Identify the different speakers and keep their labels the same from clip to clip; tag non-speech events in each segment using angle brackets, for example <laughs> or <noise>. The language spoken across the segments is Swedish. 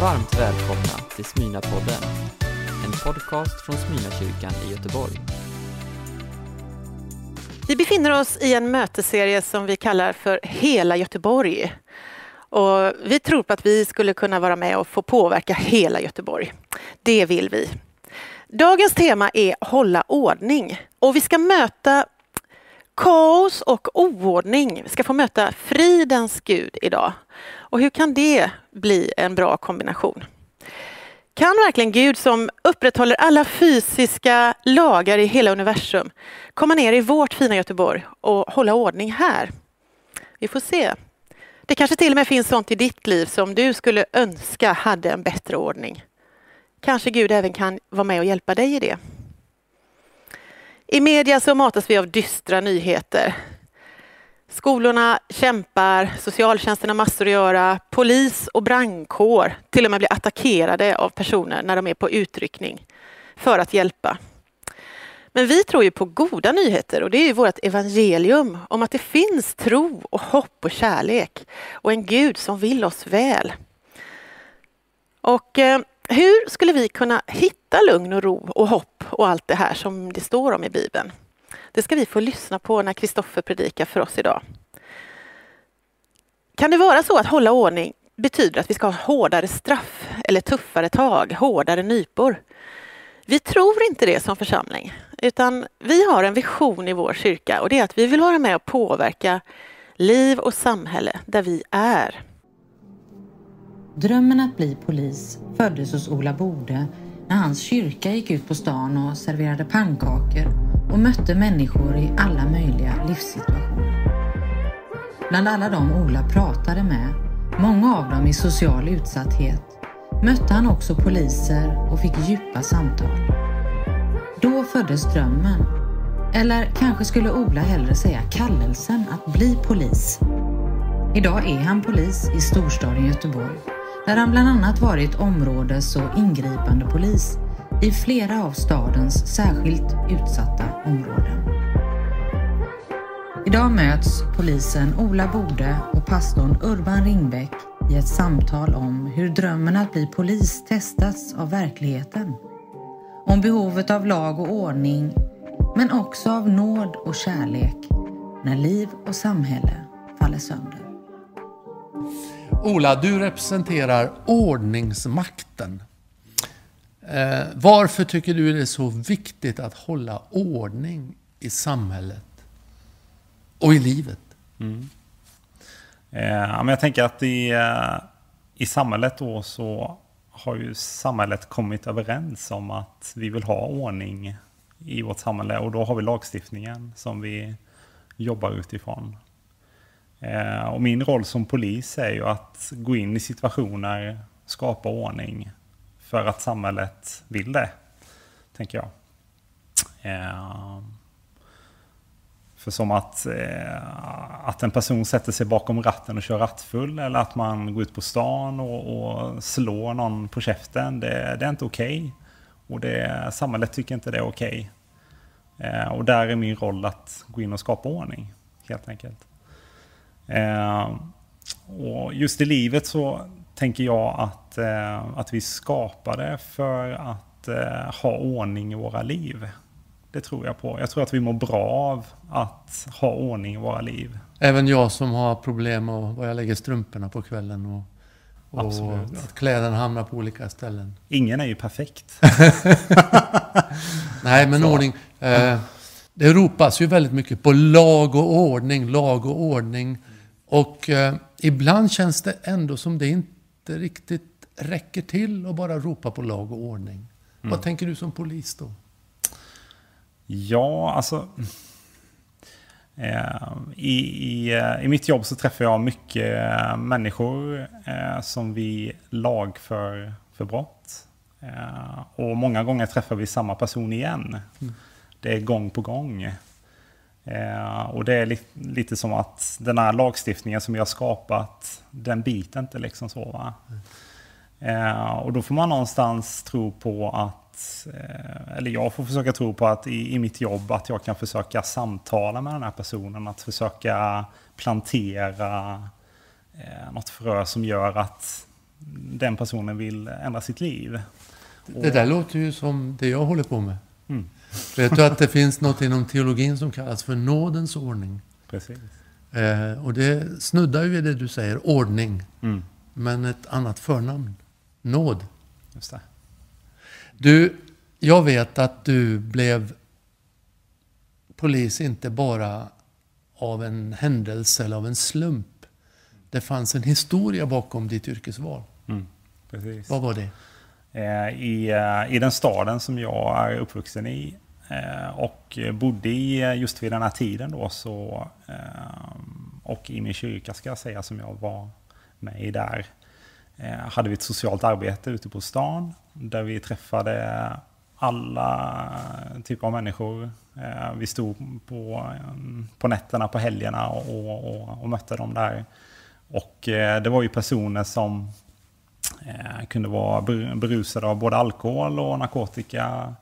Speaker 1: Varmt välkomna till Smyna-podden, en podcast från Smyna-kyrkan i Göteborg.
Speaker 2: Vi befinner oss i en mötesserie som vi kallar för Hela Göteborg. Och vi tror på att vi skulle kunna vara med och få påverka hela Göteborg. Det vill vi. Dagens tema är hålla ordning och vi ska möta kaos och oordning. Vi ska få möta fridens Gud idag. Och hur kan det bli en bra kombination? Kan verkligen Gud som upprätthåller alla fysiska lagar i hela universum komma ner i vårt fina Göteborg och hålla ordning här? Vi får se. Det kanske till och med finns sånt i ditt liv som du skulle önska hade en bättre ordning. Kanske Gud även kan vara med och hjälpa dig i det. I media så matas vi av dystra nyheter. Skolorna kämpar, socialtjänsten har massor att göra, polis och brandkår till och med blir attackerade av personer när de är på utryckning för att hjälpa. Men vi tror ju på goda nyheter och det är ju vårt evangelium om att det finns tro och hopp och kärlek och en Gud som vill oss väl. Och eh, hur skulle vi kunna hitta lugn och ro och hopp och allt det här som det står om i Bibeln? Det ska vi få lyssna på när Kristoffer predikar för oss idag. Kan det vara så att hålla ordning betyder att vi ska ha hårdare straff eller tuffare tag, hårdare nypor? Vi tror inte det som församling, utan vi har en vision i vår kyrka och det är att vi vill vara med och påverka liv och samhälle där vi är.
Speaker 3: Drömmen att bli polis föddes hos Ola Bode när hans kyrka gick ut på stan och serverade pannkakor och mötte människor i alla möjliga livssituationer. Bland alla de Ola pratade med, många av dem i social utsatthet, mötte han också poliser och fick djupa samtal. Då föddes drömmen. Eller kanske skulle Ola hellre säga kallelsen att bli polis. Idag är han polis i storstaden Göteborg där han bland annat varit områdes och ingripande polis i flera av stadens särskilt utsatta områden. Idag möts polisen Ola Bode och pastorn Urban Ringbäck i ett samtal om hur drömmen att bli polis testats av verkligheten. Om behovet av lag och ordning, men också av nåd och kärlek när liv och samhälle faller sönder.
Speaker 4: Ola, du representerar ordningsmakten. Eh, varför tycker du det är så viktigt att hålla ordning i samhället och i livet?
Speaker 5: Mm. Eh, men jag tänker att i, eh, i samhället då så har ju samhället kommit överens om att vi vill ha ordning i vårt samhälle och då har vi lagstiftningen som vi jobbar utifrån. Eh, och min roll som polis är ju att gå in i situationer, skapa ordning för att samhället vill det, tänker jag. Eh, för som att, eh, att en person sätter sig bakom ratten och kör rattfull eller att man går ut på stan och, och slår någon på käften, det, det är inte okej. Okay. Och det, samhället tycker inte det är okej. Okay. och där är min roll att gå in och skapa ordning, helt enkelt. Eh, och just i livet så tänker jag att, eh, att vi skapade för att eh, ha ordning i våra liv. Det tror jag på. Jag tror att vi mår bra av att ha ordning i våra liv.
Speaker 4: Även jag som har problem med var jag lägger strumporna på kvällen och, och att kläderna hamnar på olika ställen.
Speaker 5: Ingen är ju perfekt. <laughs>
Speaker 4: Nej, men ordning. Eh, det ropas ju väldigt mycket på lag och ordning, lag och ordning. Och eh, ibland känns det ändå som det inte riktigt räcker till att bara ropa på lag och ordning. Mm. Vad tänker du som polis då?
Speaker 5: Ja, alltså... Eh, i, i, I mitt jobb så träffar jag mycket eh, människor eh, som vi lagför för brott. Eh, och många gånger träffar vi samma person igen. Mm. Det är gång på gång. Eh, och det är li lite som att den här lagstiftningen som vi har skapat, den biter inte liksom så. Va? Eh, och då får man någonstans tro på att, eh, eller jag får försöka tro på att i, i mitt jobb att jag kan försöka samtala med den här personen, att försöka plantera eh, något frö som gör att den personen vill ändra sitt liv.
Speaker 4: Det där låter ju som det jag håller på med.
Speaker 5: Mm.
Speaker 4: Vet du att det finns något inom teologin som kallas för nådens ordning?
Speaker 5: Precis.
Speaker 4: Eh, och det snuddar ju vid det du säger, ordning.
Speaker 5: Mm.
Speaker 4: Men ett annat förnamn. Nåd.
Speaker 5: Just det.
Speaker 4: Du, jag vet att du blev polis inte bara av en händelse eller av en slump. Det fanns en historia bakom ditt yrkesval.
Speaker 5: Mm. Precis.
Speaker 4: Vad var det?
Speaker 5: Eh, I, eh, I den staden som jag är uppvuxen i eh, och bodde i just vid den här tiden då så och i min kyrka ska jag säga som jag var med i där Eh, hade vi ett socialt arbete ute på stan där vi träffade alla typer av människor. Eh, vi stod på, på nätterna på helgerna och, och, och mötte dem där. Och eh, det var ju personer som kunde vara berusade av både alkohol och narkotika,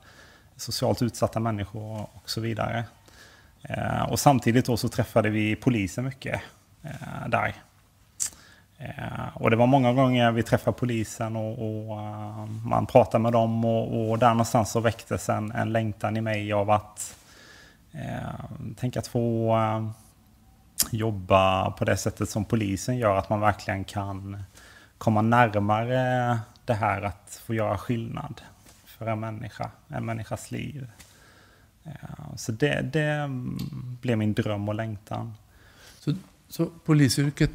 Speaker 5: socialt utsatta människor och så vidare. Och samtidigt då så träffade vi polisen mycket där. Eh, och det var många gånger vi träffade polisen och, och eh, man pratade med dem och, och där någonstans så väcktes en, en längtan i mig av att eh, tänka att få eh, jobba på det sättet som polisen gör, att man verkligen kan komma närmare det här att få göra skillnad för en människa, en människas liv. Eh, Så det, det blev min dröm och längtan.
Speaker 4: Så, så polisyrket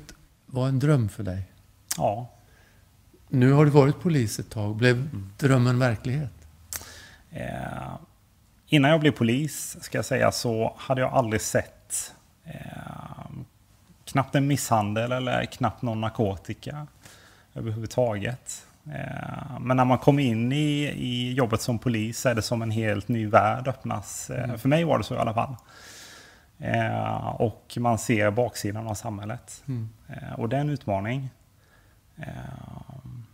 Speaker 4: var en dröm för dig?
Speaker 5: Ja,
Speaker 4: Nu har du varit polis ett tag. Blev drömmen verklighet?
Speaker 5: Eh, innan jag blev polis, ska jag säga, så hade jag aldrig sett eh, knappt en misshandel eller knappt någon narkotika överhuvudtaget. Eh, men när man kom in i, i jobbet som polis är det som en helt ny värld öppnas. Eh, För mig var det så i alla fall. Eh, och man ser baksidan av samhället.
Speaker 4: Mm.
Speaker 5: Eh, och det är en utmaning. Eh,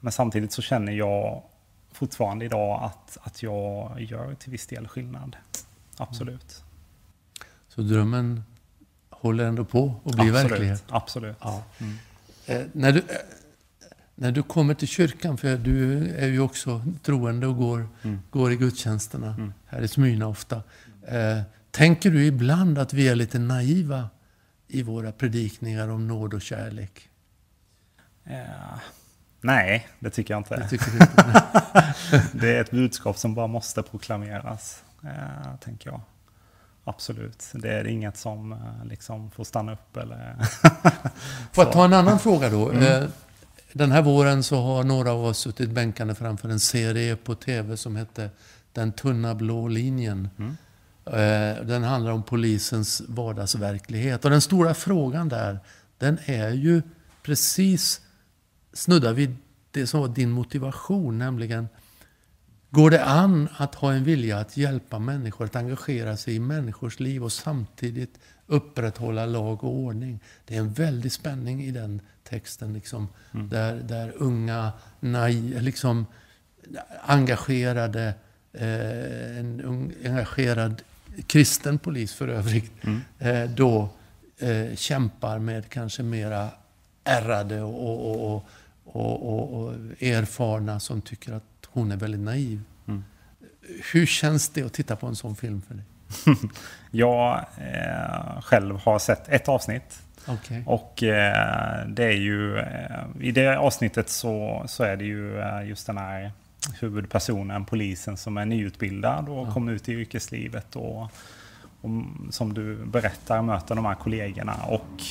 Speaker 5: men samtidigt så känner jag fortfarande idag att, att jag gör till viss del skillnad. Absolut.
Speaker 4: Så drömmen håller ändå på att bli
Speaker 5: Absolut.
Speaker 4: verklighet?
Speaker 5: Absolut.
Speaker 4: Ja.
Speaker 5: Mm.
Speaker 4: Eh, när, du, eh, när du kommer till kyrkan, för du är ju också troende och går,
Speaker 5: Mm.
Speaker 4: går i gudstjänsterna
Speaker 5: Mm.
Speaker 4: här i Smyrna ofta. Tänker du ibland att vi är lite naiva i våra predikningar om nåd och kärlek?
Speaker 5: Eh, nej, det tycker jag inte.
Speaker 4: Det tycker inte? <laughs>
Speaker 5: Det är ett budskap som bara måste proklameras, eh, tänker jag. Absolut. Det är inget som eh, liksom får stanna upp eller... <laughs>
Speaker 4: Får jag ta en annan fråga då?
Speaker 5: Mm.
Speaker 4: Eh, Den här våren så har några av oss suttit bänkande framför en serie på TV som hette Den tunna blå linjen.
Speaker 5: Mm.
Speaker 4: Eh, Den handlar om polisens vardagsverklighet. Och den stora frågan där, den är ju precis snuddar vid det som var din motivation, nämligen Går det an att ha en vilja att hjälpa människor, att engagera sig i människors liv och samtidigt upprätthålla lag och ordning? Det är en väldig spänning i den texten, liksom, där, där unga, nai, liksom, engagerade, eh, en ung, engagerad kristen polis för övrigt, eh, då eh, kämpar med kanske mera ärrade och, och, och, och, erfarna som tycker att hon är väldigt naiv.
Speaker 5: Mm.
Speaker 4: Hur känns det att titta på en sån film för dig? <laughs>
Speaker 5: Jag eh, själv har sett ett avsnitt.
Speaker 4: Okej.
Speaker 5: Och eh, det är ju, eh, i det avsnittet så, så är det ju eh, just den här huvudpersonen, polisen som är nyutbildad och
Speaker 4: Ja.
Speaker 5: kommer ut i yrkeslivet och, och som du berättar möter de här kollegorna. Och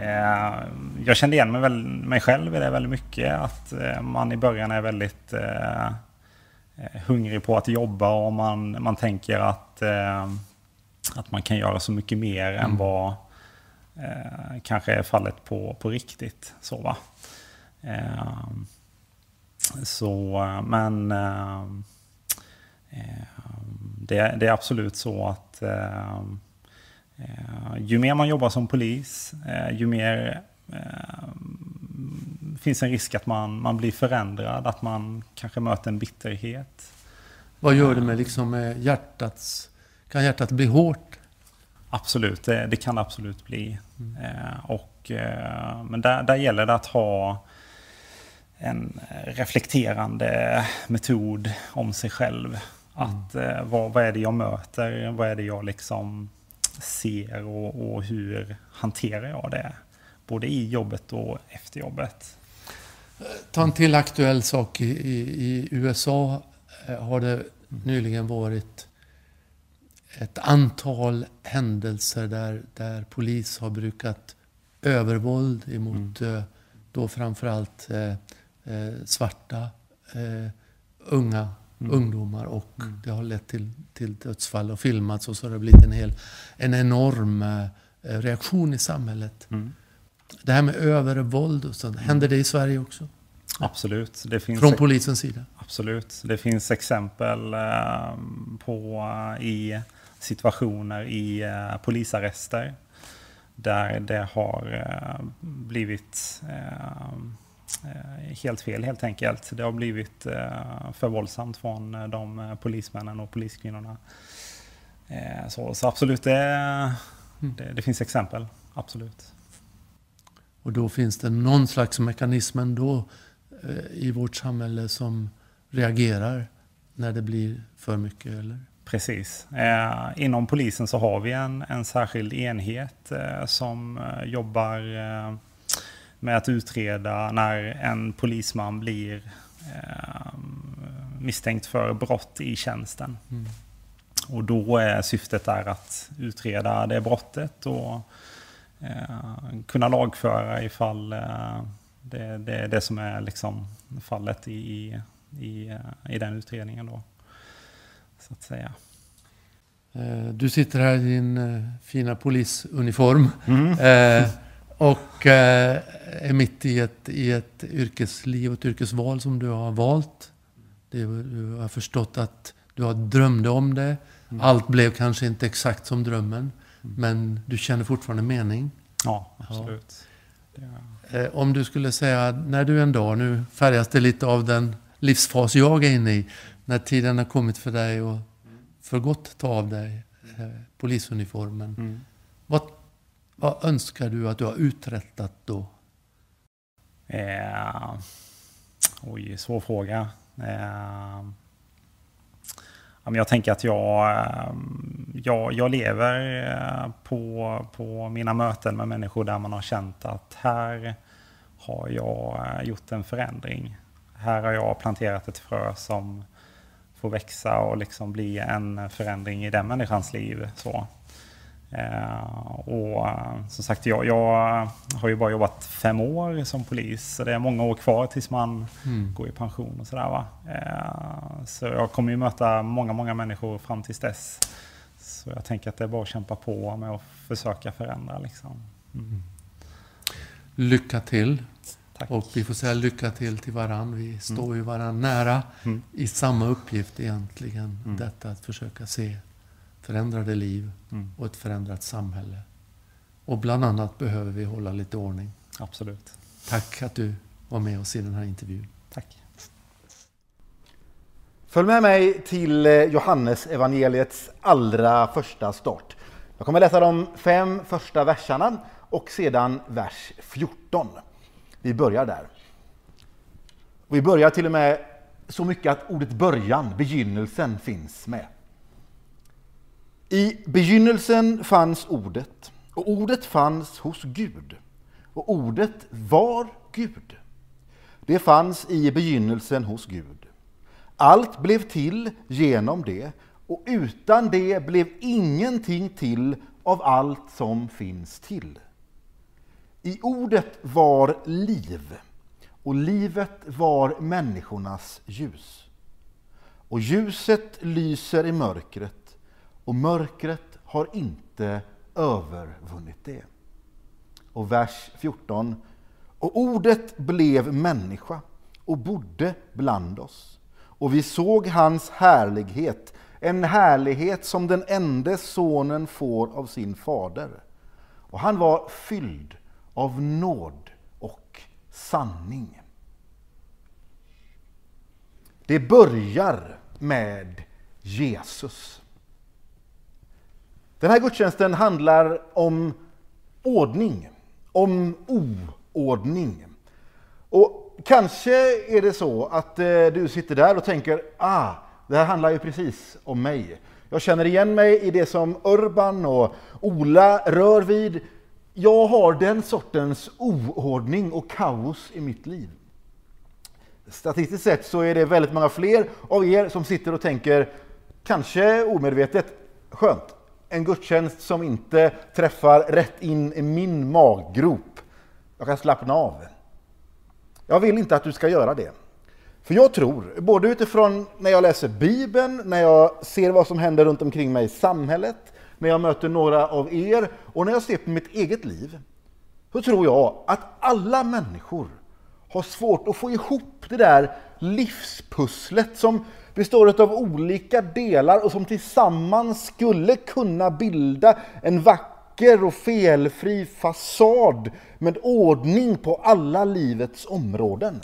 Speaker 5: eh, jag kände igen mig, väl, mig själv i det väldigt mycket. Att eh, man i början är väldigt eh, eh, hungrig på att jobba och man, man tänker att, eh, att man kan göra så mycket mer än vad eh, kanske är fallet på, på riktigt. Så, va? Eh, så men eh, eh, det, det är absolut så att eh, eh, ju mer man jobbar som polis, eh, ju mer eh, finns en risk att man, man blir förändrad, att man kanske möter en bitterhet.
Speaker 4: Vad gör det med, liksom, hjärtats... Kan hjärtat bli hårt?
Speaker 5: Absolut, det, det kan det absolut bli. Eh, och, eh, men där, där gäller det att ha en reflekterande metod om sig själv. Att eh, vad, vad är det jag möter? Vad är det jag liksom ser och, och hur hanterar jag det? Både i jobbet och efter jobbet.
Speaker 4: Ta en till aktuell sak. I, i, i USA eh, har det nyligen varit ett antal händelser där, där polis har brukat övervåld emot mm. Eh, då framförallt eh, eh, svarta eh, unga mm. ungdomar och mm. det har lett till, till dödsfall och filmats och så har det blivit en, hel, en enorm eh, reaktion i samhället. Mm. Det här med övervåld och sånt, händer det i Sverige också?
Speaker 5: Absolut.
Speaker 4: Det finns Från polisens sida?
Speaker 5: Absolut. Det finns exempel eh, på i situationer i eh, polisarrester där det har eh, blivit helt fel helt enkelt. Det har blivit för våldsamt från de polismännen och poliskvinnorna. Så, så absolut, det, mm. det, det finns exempel. Absolut.
Speaker 4: Och då finns det någon slags mekanism ändå i vårt samhälle som reagerar när det blir för mycket? Eller?
Speaker 5: Precis. Eh, inom polisen så har vi en, en särskild enhet eh, som eh, jobbar eh, med att utreda när en polisman blir eh, misstänkt för brott i tjänsten. Mm. Och då är syftet är att utreda det brottet och eh, kunna lagföra ifall det, det är det som är liksom fallet i, i, i den utredningen. Då, så att säga.
Speaker 4: Eh, du sitter här i din eh, fina polisuniform mm. Eh, och är mitt i ett, i ett yrkesliv och ett yrkesval som du har valt. Du har förstått att du har drömde om det. Mm. Allt blev kanske inte exakt som drömmen. Mm. Men du känner fortfarande mening.
Speaker 5: Ja, absolut.
Speaker 4: Ja. Om du skulle säga, när du en dag, nu färgas det lite av den livsfas jag är inne i. När tiden har kommit för dig att för gott ta av dig eh, polisuniformen. Mm. Vad, vad önskar du att du har uträttat då?
Speaker 5: Eh, oj, svår fråga. Eh, jag tänker att jag, eh, jag, jag lever eh, på, på mina möten med människor där man har känt att här har jag eh, gjort en förändring här har jag planterat ett frö som får växa och liksom bli en förändring i den människans liv. Så. Eh, och som sagt, jag, jag, har ju bara jobbat fem år som polis, så det är många år kvar tills man mm. går i pension och sådär. Va? Eh, så jag kommer ju möta många, många människor fram tills dess. Så jag tänker att det är bara att kämpa på med att försöka förändra. Liksom. Mm.
Speaker 4: Lycka till! Tack. Och vi får säga lycka till till varann. Vi mm. står mm. ju varann nära mm. i samma uppgift egentligen. Mm. Detta att försöka se förändrade liv mm. och ett förändrat samhälle. Och bland annat behöver vi hålla lite ordning.
Speaker 5: Absolut.
Speaker 4: Tack att du var med oss i den här intervjun.
Speaker 5: Tack.
Speaker 6: Följ med mig till eh, Johannes evangeliets allra första start. Jag kommer läsa de fem första verserna och sedan vers 14. Vi börjar där. Vi börjar till och med så mycket att ordet början, begynnelsen, finns med. I begynnelsen fanns ordet, och ordet fanns hos Gud. Och ordet var Gud. Det fanns i begynnelsen hos Gud. Allt blev till genom det, och utan det blev ingenting till av allt som finns till. I ordet var liv, och livet var människornas ljus. Och ljuset lyser i mörkret, och mörkret har inte övervunnit det. Och vers 14. Och ordet blev människa och bodde bland oss. Och vi såg hans härlighet, en härlighet som den enda sonen får av sin fader. Och han var fylld av nåd och sanning. Det börjar med Jesus. Den här gudstjänsten handlar om ordning, om oordning. Och kanske är det så att eh, du sitter där och tänker, ah, det här handlar ju precis om mig. Jag känner igen mig i det som Urban och Ola rör vid. Jag har den sortens oordning och kaos i mitt liv. Statistiskt sett så är det väldigt många fler av er som sitter och tänker, kanske omedvetet, skönt, en gudstjänst som inte träffar rätt in i min maggrop. Jag kan slappna av. Jag vill inte att du ska göra det. För jag tror, både utifrån när jag läser Bibeln, när jag ser vad som händer runt omkring mig i samhället, när jag möter några av er och när jag ser på mitt eget liv, så tror jag att alla människor har svårt att få ihop det där livspusslet som består av olika delar och som tillsammans skulle kunna bilda en vacker och felfri fasad med ordning på alla livets områden.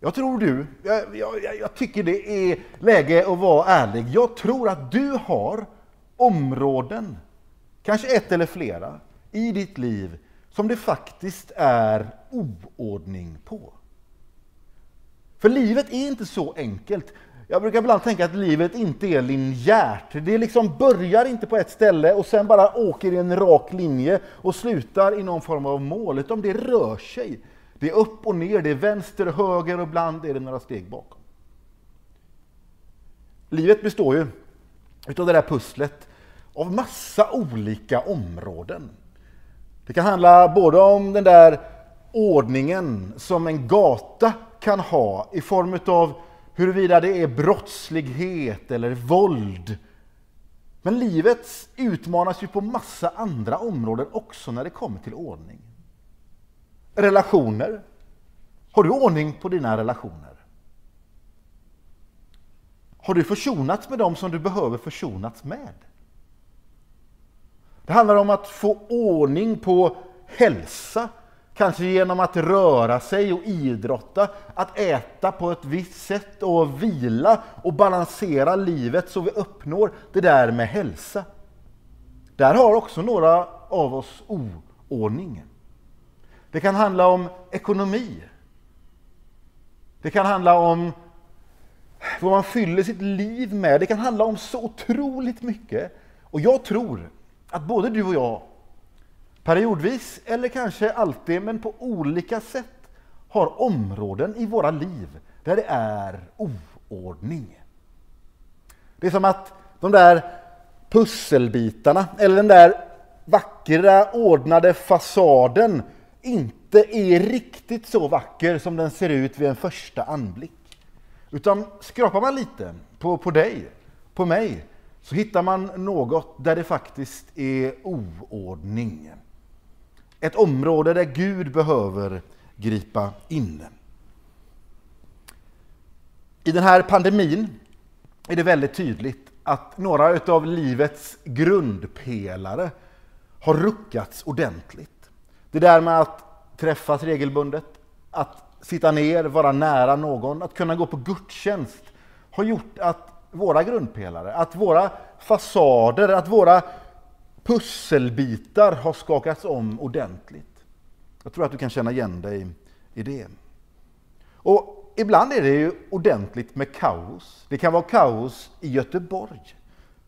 Speaker 6: Jag tror du, jag, jag, jag, tycker det är läge att vara ärlig. Jag tror att du har områden, kanske ett eller flera, i ditt liv som det faktiskt är oordning på. För livet är inte så enkelt. Jag brukar ibland tänka att livet inte är linjärt. Det liksom börjar inte på ett ställe och sen bara åker i en rak linje och slutar i någon form av mål, utan det rör sig. Det är upp och ner, det är vänster och höger och ibland är det några steg bakom. Livet består ju utav det där pusslet av massa olika områden. Det kan handla både om den där ordningen som en gata kan ha i form av huruvida det är brottslighet eller våld. Men livet utmanas ju på massa andra områden också när det kommer till ordning. Relationer. Har du ordning på dina relationer? Har du försonats med dem som du behöver försonats med? Det handlar om att få ordning på hälsa, kanske genom att röra sig och idrotta, att äta på ett visst sätt och vila och balansera livet så vi uppnår det där med hälsa. Där har också några av oss oordning. Det kan handla om ekonomi. Det kan handla om vad man fyller sitt liv med. Det kan handla om så otroligt mycket. Och jag tror att både du och jag, periodvis eller kanske alltid, men på olika sätt, har områden i våra liv där det är oordning. Det är som att de där pusselbitarna, eller den där vackra ordnade fasaden inte är riktigt så vacker som den ser ut vid en första anblick. Utan skrapar man lite på, på dig, på mig, så hittar man något där det faktiskt är oordning. Ett område där Gud behöver gripa in. I den här pandemin är det väldigt tydligt att några av livets grundpelare har ruckats ordentligt. Det där med att träffas regelbundet, att sitta ner, vara nära någon, att kunna gå på gudstjänst har gjort att våra grundpelare, att våra fasader, att våra pusselbitar har skakats om ordentligt. Jag tror att du kan känna igen dig i det. Och ibland är det ju ordentligt med kaos. Det kan vara kaos i Göteborg,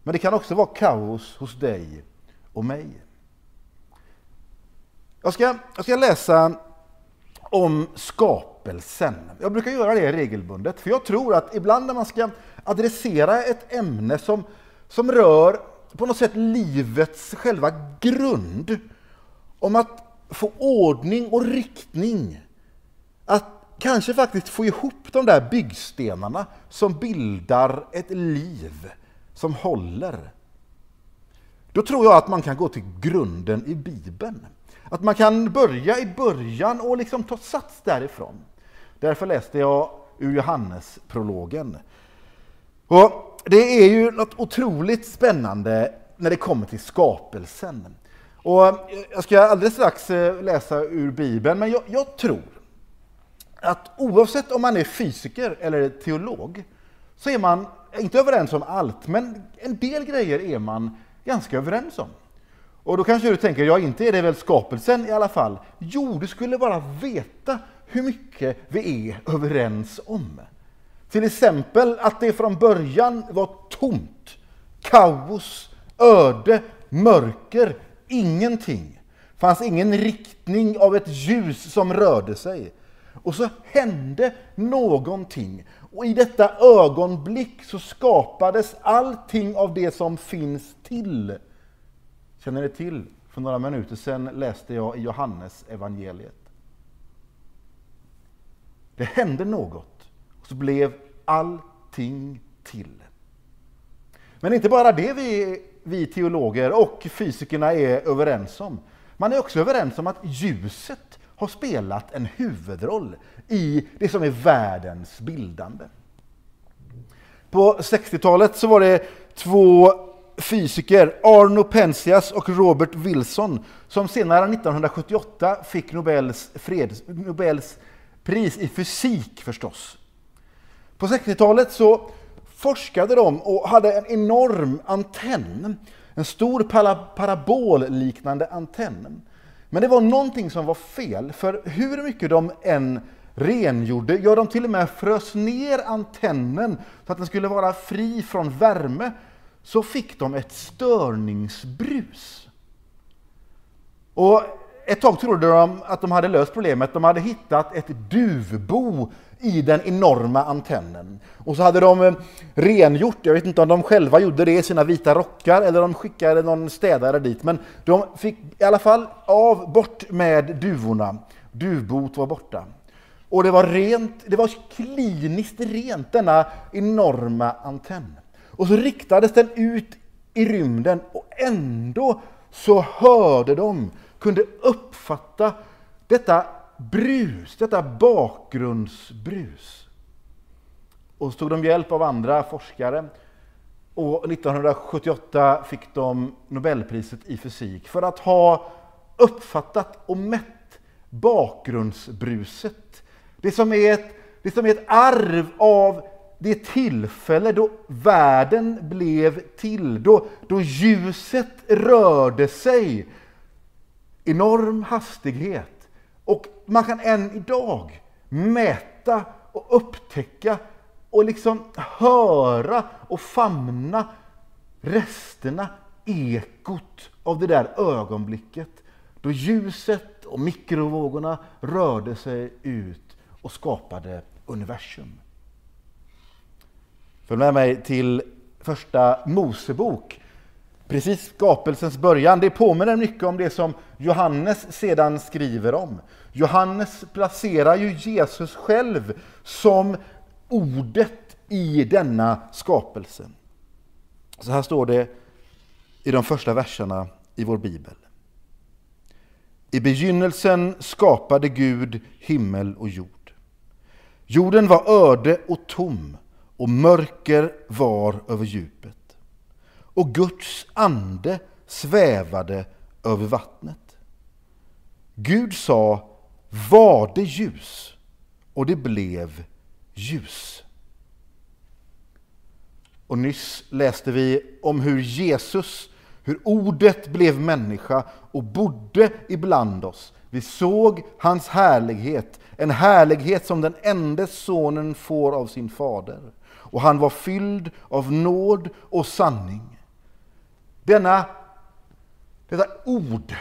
Speaker 6: men det kan också vara kaos hos dig och mig. Jag ska, jag ska läsa om skapelsen. Jag brukar göra det regelbundet, för jag tror att ibland när man ska adressera ett ämne som, som rör på något sätt livets själva grund, om att få ordning och riktning, att kanske faktiskt få ihop de där byggstenarna som bildar ett liv som håller. Då tror jag att man kan gå till grunden i Bibeln. Att man kan börja i början och liksom ta sats därifrån. Därför läste jag ur Johannesprologen. Och det är ju något otroligt spännande när det kommer till skapelsen. Och eh, jag ska alldeles strax eh, läsa ur Bibeln, men jag, jag tror att oavsett om man är fysiker eller teolog så är man inte överens om allt, men en del grejer är man ganska överens om. Och då kanske du tänker, ja inte är det väl skapelsen i alla fall? Jo, du skulle bara veta hur mycket vi är överens om. Till exempel att det från början var tomt, kaos, öde, mörker, ingenting. fanns ingen riktning av ett ljus som rörde sig. Och så hände någonting. Och i detta ögonblick så skapades allting av det som finns till. Känner ni till? För några minuter sedan läste jag i Johannes evangeliet. Det hände något så blev allting till. Men inte bara det vi, vi teologer och fysikerna är överens om. Man är också överens om att ljuset har spelat en huvudroll i det som är världens bildande. På 60-talet så var det två fysiker, Arno Penzias och Robert Wilson, som senare 1978 fick Nobels, freds, Nobels pris i fysik förstås. På 60-talet så forskade de och hade en enorm antenn, en stor parabolliknande antenn. Men det var någonting som var fel, för hur mycket de än rengjorde, ja de till och med frös ner antennen så att den skulle vara fri från värme, så fick de ett störningsbrus. Och ett tag trodde de att de hade löst problemet. De hade hittat ett duvbo i den enorma antennen. Och så hade de eh, rengjort, jag vet inte om de själva gjorde det i sina vita rockar eller de skickade någon städare dit, men de fick i alla fall av bort med duvorna. Duvbot var borta. Och det var rent, det var kliniskt rent, denna enorma antenn. Och så riktades den ut i rymden och ändå så hörde de, kunde uppfatta detta brus, detta bakgrundsbrus. Och så tog de hjälp av andra forskare och 1978 fick de Nobelpriset i fysik för att ha uppfattat och mätt bakgrundsbruset. Det som är ett, det som är ett arv av det tillfälle då världen blev till, då, då ljuset rörde sig. Enorm hastighet. Och man kan än idag mäta och upptäcka och liksom höra och famna resterna, ekot av det där ögonblicket då ljuset och mikrovågorna rörde sig ut och skapade universum. Följ med mig till första Mosebok. Precis skapelsens början. Det påminner mycket om det som Johannes sedan skriver om. Johannes placerar ju Jesus själv som ordet i denna skapelse. Så här står det i de första verserna i vår bibel. I begynnelsen skapade Gud himmel och jord. Jorden var öde och tom och mörker var över djupet. Och Guds ande svävade över vattnet. Gud sa, var det ljus? Och det blev ljus. Och nyss läste vi om hur Jesus, hur ordet blev människa och bodde ibland oss. Vi såg hans härlighet, en härlighet som den enda sonen får av sin fader och han var fylld av nåd och sanning. Denna, detta ord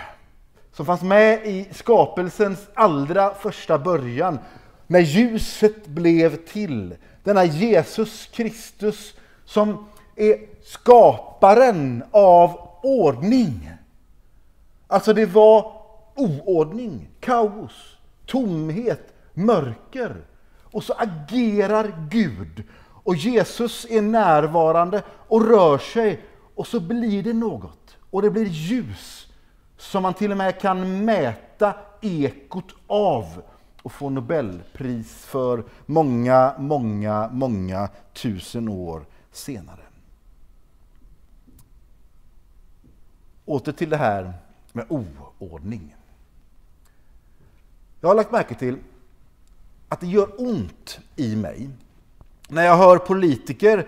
Speaker 6: som fanns med i skapelsens allra första början, när ljuset blev till. Denna Jesus Kristus som är skaparen av ordning. Alltså det var oordning, kaos, tomhet, mörker. Och så agerar Gud och Jesus är närvarande och rör sig och så blir det något. Och det blir ljus som man till och med kan mäta ekot av och få Nobelpris för många, många, många tusen år senare. Åter till det här med oordning. Jag har lagt märke till att det gör ont i mig när jag hör politiker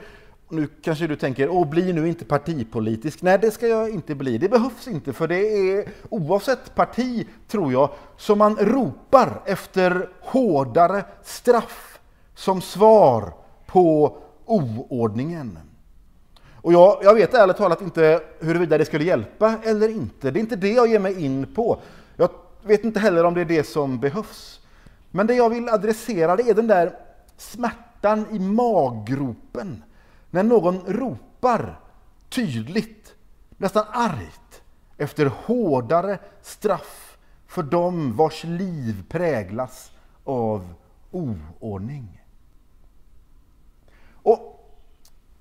Speaker 6: nu kanske du tänker, åh bli nu inte partipolitisk. Nej, det ska jag inte bli. Det behövs inte, för det är oavsett parti, tror jag, som man ropar efter hårdare straff som svar på oordningen. Och jag, jag vet ärligt talat inte huruvida det skulle hjälpa eller inte. Det är inte det jag ger mig in på. Jag vet inte heller om det är det som behövs. Men det jag vill adressera det är den där smärtan i maggropen när någon ropar tydligt, nästan argt, efter hårdare straff för dem vars liv präglas av oordning. Och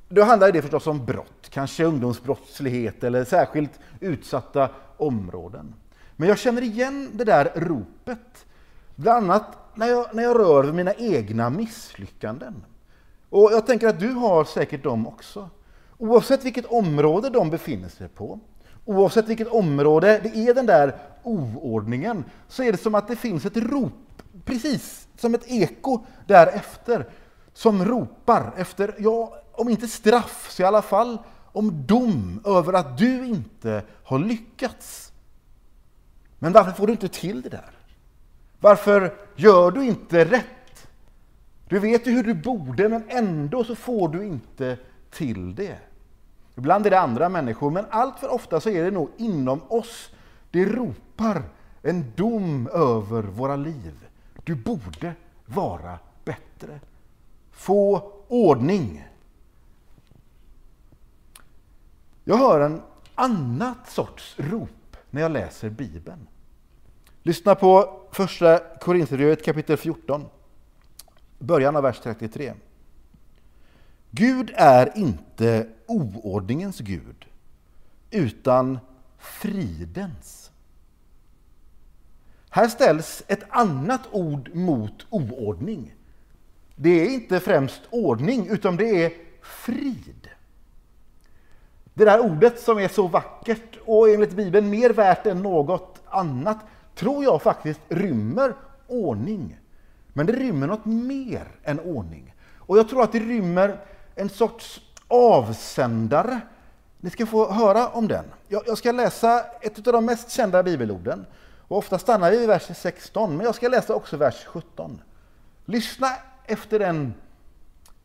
Speaker 6: då handlar det förstås om brott, kanske ungdomsbrottslighet eller särskilt utsatta områden. Men jag känner igen det där ropet, bland annat när jag, när jag rör mina egna misslyckanden. Och jag tänker att du har säkert dem också. Oavsett vilket område de befinner sig på, oavsett vilket område det är den där oordningen, så är det som att det finns ett rop, precis som ett eko därefter, som ropar efter, ja, om inte straff, så i alla fall om dom över att du inte har lyckats. Men varför får du inte till det där? Varför gör du inte rätt? Du vet ju hur du borde, men ändå så får du inte till det. Ibland är det andra människor, men allt för ofta så är det nog inom oss. Det ropar en dom över våra liv. Du borde vara bättre. Få ordning. Jag hör en annat sorts rop när jag läser Bibeln. Lyssna på första Korinthierbrevet kapitel 14, början av vers 33. Gud är inte oordningens Gud, utan fridens. Här ställs ett annat ord mot oordning. Det är inte främst ordning, utan det är frid. Det där ordet som är så vackert och enligt Bibeln mer värt än något annat tror jag faktiskt rymmer ordning. Men det rymmer något mer än ordning. Och jag tror att det rymmer en sorts avsändare. Ni ska få höra om den. Jag ska läsa ett av de mest kända bibelorden. Och ofta stannar vi vid vers 16, men jag ska läsa också vers 17. Lyssna efter en,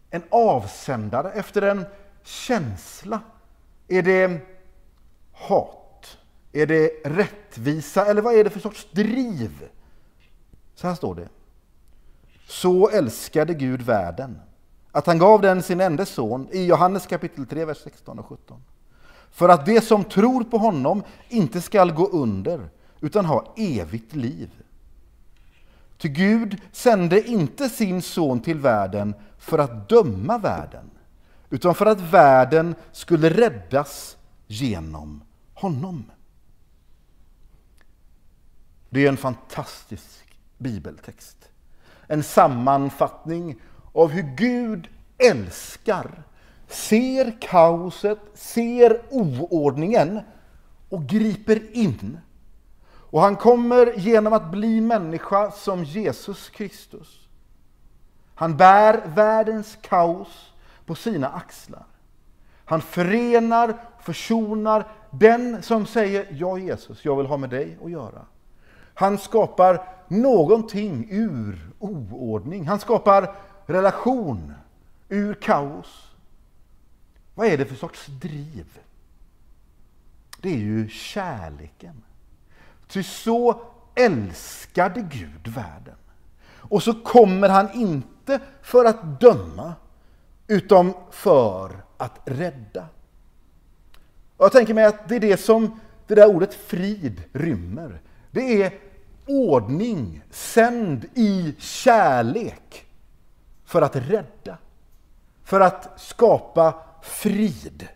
Speaker 6: en avsändare, efter en känsla. Är det hat? Är det rättvisa? Eller vad är det för sorts driv? Så här står det. Så älskade Gud världen att han gav den sin enda son i Johannes kapitel 3, vers 16 och 17. För att de som tror på honom inte skall gå under utan ha evigt liv. Ty Gud sände inte sin son till världen för att döma världen, utan för att världen skulle räddas genom honom. Det är en fantastisk bibeltext. En sammanfattning av hur Gud älskar, ser kaoset, ser oordningen och griper in och han kommer genom att bli människa som Jesus Kristus. Han bär världens kaos på sina axlar. Han förenar, försonar den som säger ja Jesus, jag vill ha med dig att göra. Han skapar någonting ur oordning. Han skapar relation ur kaos. Vad är det för sorts driv? Det är ju kärleken. Ty så älskade Gud världen. Och så kommer han inte för att döma, utan för att rädda. Och jag tänker mig att det är det som det där ordet frid rymmer. Det är ordning sänd i kärlek för att rädda. För att skapa frid,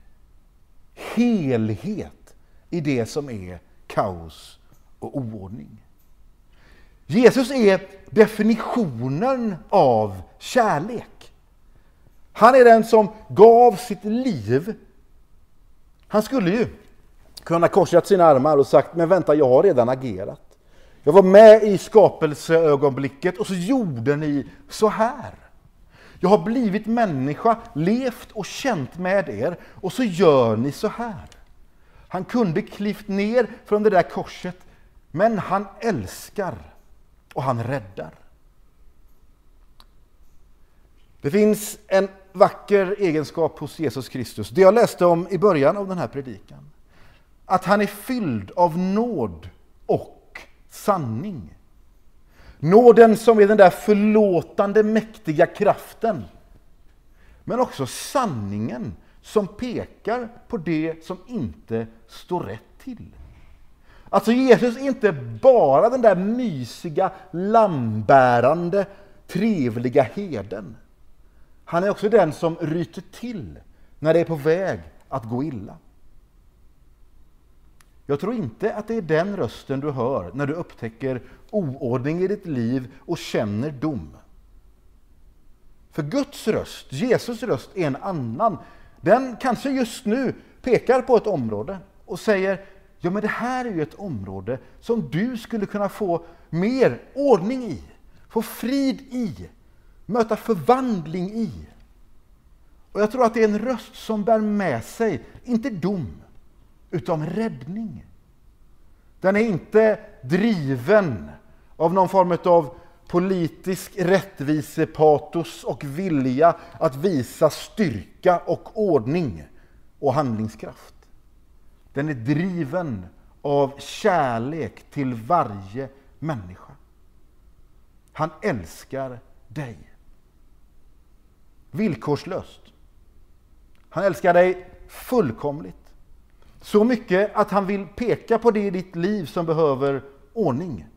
Speaker 6: helhet i det som är kaos och oordning. Jesus är definitionen av kärlek. Han är den som gav sitt liv. Han skulle ju kunna korsat sina armar och sagt, men vänta, jag har redan agerat. Jag var med i skapelseögonblicket och så gjorde ni så här. Jag har blivit människa, levt och känt med er och så gör ni så här. Han kunde klivt ner från det där korset, men han älskar och han räddar. Det finns en vacker egenskap hos Jesus Kristus, det jag läste om i början av den här predikan. Att han är fylld av nåd och sanning. Nåden som är den där förlåtande mäktiga kraften. Men också sanningen som pekar på det som inte står rätt till. Alltså Jesus är inte bara den där mysiga, lambärande, trevliga heden. Han är också den som ryter till när det är på väg att gå illa. Jag tror inte att det är den rösten du hör när du upptäcker oordning i ditt liv och känner dom. För Guds röst, Jesus röst, är en annan. Den kanske just nu pekar på ett område och säger ja men det här är ju ett område som du skulle kunna få mer ordning i, få frid i, möta förvandling i. Och jag tror att det är en röst som bär med sig, inte dom, utan räddning. Den är inte driven av någon form av politisk rättvisepatos och vilja att visa styrka och ordning och handlingskraft. Den är driven av kärlek till varje människa. Han älskar dig. Villkorslöst. Han älskar dig fullkomligt. Så mycket att han vill peka på det i ditt liv som behöver ordning.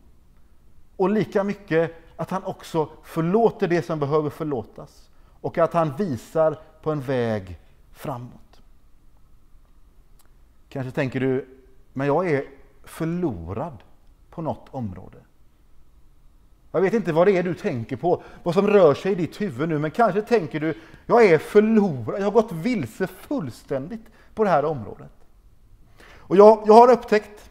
Speaker 6: Och lika mycket att han också förlåter det som behöver förlåtas. Och att han visar på en väg framåt. Kanske tänker du, men jag är förlorad på något område. Jag vet inte vad det är du tänker på, vad som rör sig i ditt huvud nu, men kanske tänker du, jag är förlorad, jag har gått vilse fullständigt på det här området. Och jag, jag har upptäckt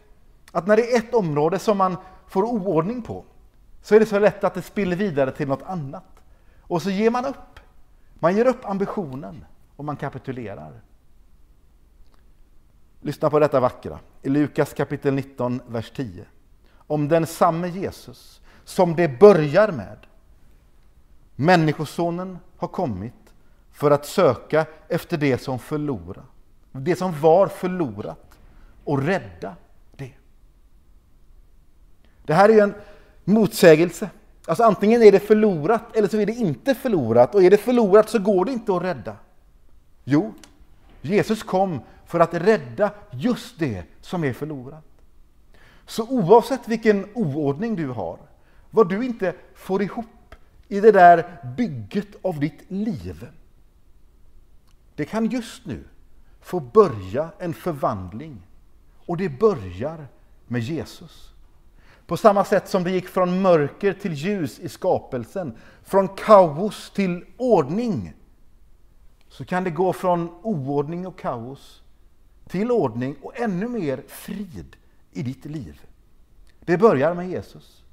Speaker 6: att när det är ett område som man får oordning på, så är det så lätt att det spiller vidare till något annat. Och så ger man upp. Man ger upp ambitionen och man kapitulerar. Lyssna på detta vackra i Lukas kapitel 19, vers 10. Om den samme Jesus som det börjar med. Människosonen har kommit för att söka efter det som förlorat, det som var förlorat och rädda det. Det här är en motsägelse. Alltså antingen är det förlorat eller så är det inte förlorat. Och är det förlorat så går det inte att rädda. Jo, Jesus kom för att rädda just det som är förlorat. Så oavsett vilken oordning du har, vad du inte får ihop i det där bygget av ditt liv, det kan just nu få börja en förvandling. Och det börjar med Jesus. På samma sätt som det gick från mörker till ljus i skapelsen, från kaos till ordning, så kan det gå från oordning och kaos till ordning och ännu mer frid i ditt liv. Det börjar med Jesus.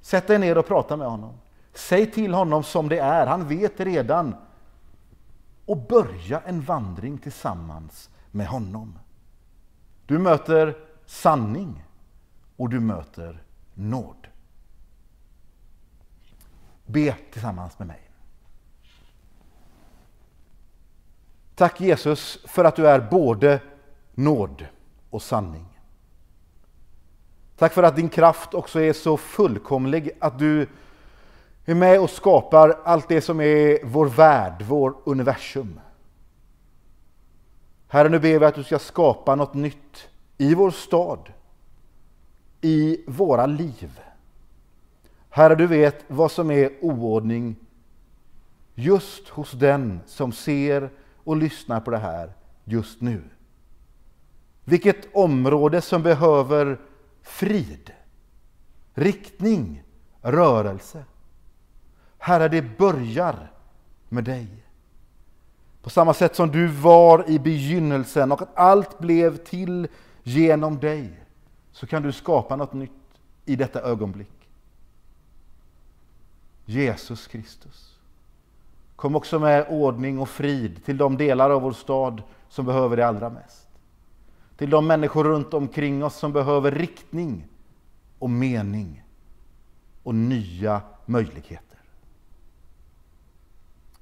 Speaker 6: Sätt dig ner och prata med honom. Säg till honom som det är, han vet redan. Och börja en vandring tillsammans med honom. Du möter sanning och du möter nåd. Be tillsammans med mig. Tack Jesus för att du är både nåd och sanning. Tack för att din kraft också är så fullkomlig att du är med och skapar allt det som är vår värld, vår universum. Herre, nu ber vi att du ska skapa något nytt i vår stad, i våra liv. Herre, du vet vad som är oordning just hos den som ser och lyssnar på det här just nu. Vilket område som behöver frid, riktning, rörelse. Herre, det börjar med dig. På samma sätt som du var i begynnelsen och att allt blev till genom dig, så kan du skapa något nytt i detta ögonblick. Jesus Kristus, Kom också med ordning och frid till de delar av vår stad som behöver det allra mest. Till de människor runt omkring oss som behöver riktning och mening och nya möjligheter.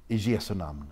Speaker 6: I Jesu namn.